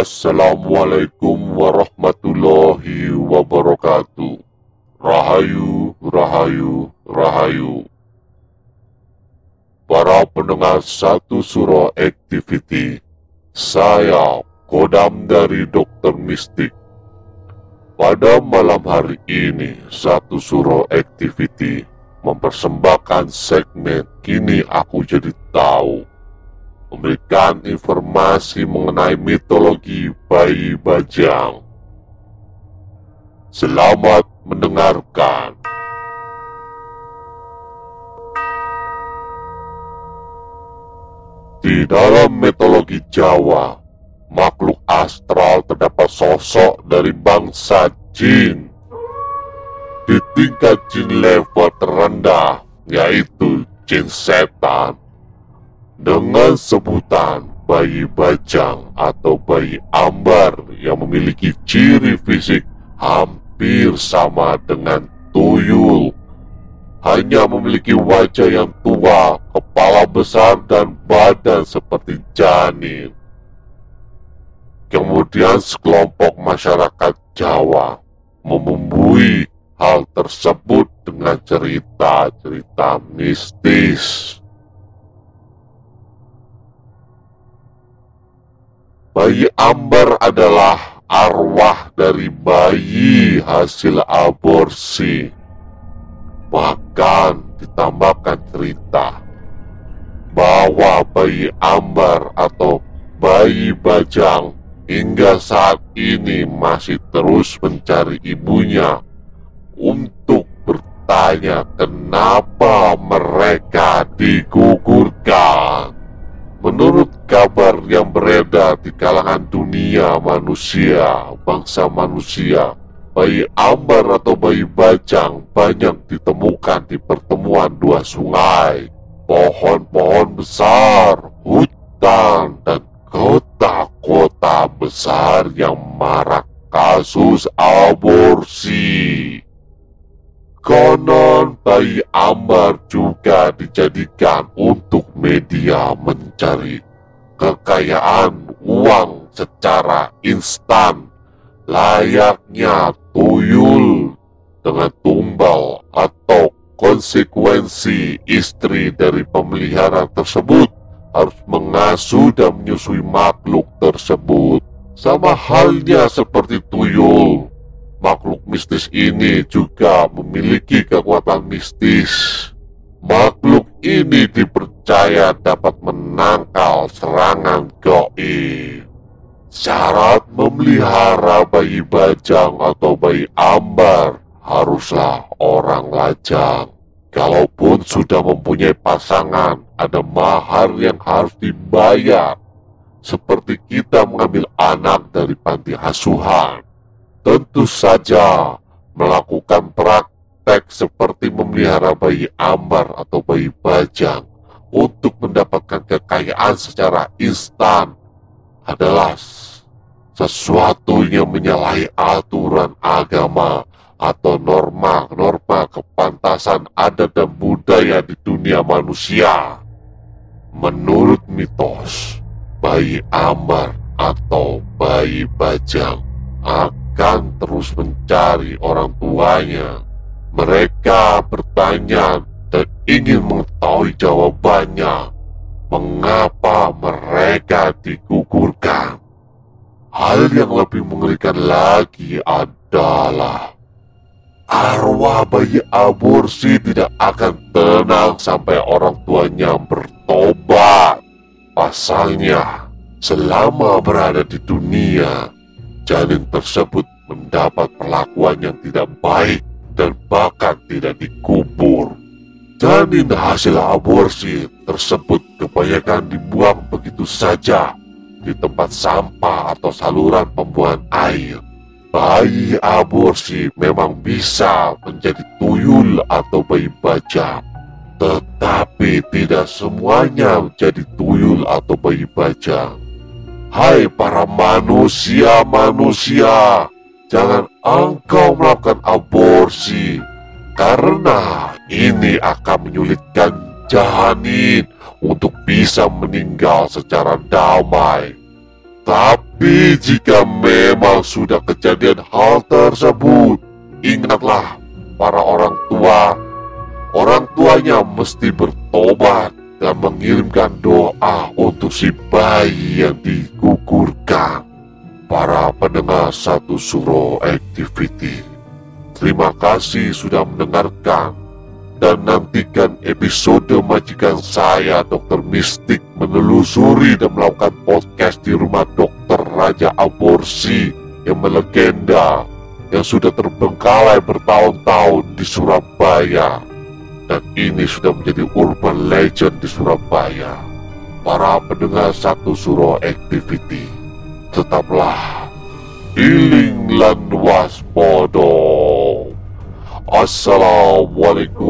Assalamualaikum warahmatullahi wabarakatuh. Rahayu, rahayu, rahayu. Para pendengar satu surah activity, saya Kodam dari Dokter Mistik. Pada malam hari ini, satu surah activity mempersembahkan segmen Kini Aku Jadi Tahu memberikan informasi mengenai mitologi bayi bajang. Selamat mendengarkan. Di dalam mitologi Jawa, makhluk astral terdapat sosok dari bangsa jin. Di tingkat jin level terendah, yaitu jin setan, dengan sebutan bayi bajang atau bayi ambar yang memiliki ciri fisik hampir sama dengan tuyul. Hanya memiliki wajah yang tua, kepala besar dan badan seperti janin. Kemudian sekelompok masyarakat Jawa memumbui hal tersebut dengan cerita-cerita mistis. Bayi Ambar adalah arwah dari bayi hasil aborsi. Bahkan ditambahkan cerita bahwa bayi Ambar atau bayi Bajang hingga saat ini masih terus mencari ibunya untuk bertanya kenapa mereka digugurkan. Kabar yang beredar di kalangan dunia manusia, bangsa manusia, bayi ambar atau bayi bajang banyak ditemukan di pertemuan dua sungai, pohon-pohon besar, hutan, dan kota-kota besar yang marak kasus aborsi. Konon bayi ambar juga dijadikan untuk media mencari kekayaan uang secara instan. Layaknya tuyul dengan tumbal atau konsekuensi istri dari pemeliharaan tersebut harus mengasuh dan menyusui makhluk tersebut. Sama halnya seperti tuyul. Makhluk mistis ini juga memiliki kekuatan mistis. Makhluk ini dipercaya dapat menangkal serangan goib. Syarat memelihara bayi bajang atau bayi ambar haruslah orang lajang. Kalaupun sudah mempunyai pasangan, ada mahar yang harus dibayar. Seperti kita mengambil anak dari panti asuhan. Tentu saja melakukan praktek seperti memelihara bayi ambar atau bayi bajang untuk mendapatkan kekayaan secara instan adalah sesuatu yang menyalahi aturan agama atau norma-norma kepantasan adat dan budaya di dunia manusia. Menurut mitos, bayi Amar atau bayi Bajang akan terus mencari orang tuanya. Mereka bertanya ingin mengetahui jawabannya mengapa mereka digugurkan. Hal yang lebih mengerikan lagi adalah arwah bayi aborsi tidak akan tenang sampai orang tuanya bertobat. Pasalnya, selama berada di dunia, janin tersebut mendapat perlakuan yang tidak baik dan bahkan tidak dikubur. Janin hasil aborsi tersebut kebanyakan dibuang begitu saja di tempat sampah atau saluran pembuangan air. Bayi aborsi memang bisa menjadi tuyul atau bayi bajang. Tetapi tidak semuanya menjadi tuyul atau bayi bajang. Hai para manusia-manusia, jangan engkau melakukan aborsi. Karena akan menyulitkan janin untuk bisa meninggal secara damai. Tapi jika memang sudah kejadian hal tersebut, ingatlah para orang tua. Orang tuanya mesti bertobat dan mengirimkan doa untuk si bayi yang digugurkan. Para pendengar satu suro activity, terima kasih sudah mendengarkan dan nantikan episode majikan saya Dr. Mistik menelusuri dan melakukan podcast di rumah Dokter Raja Aborsi yang melegenda yang sudah terbengkalai bertahun-tahun di Surabaya dan ini sudah menjadi urban legend di Surabaya. Para pendengar satu suro activity, tetaplah iling lan waspodo. Assalamualaikum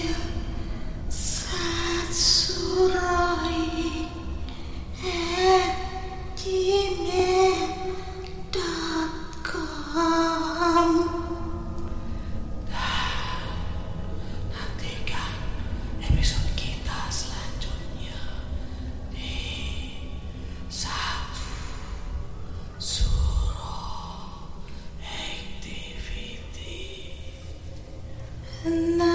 And I.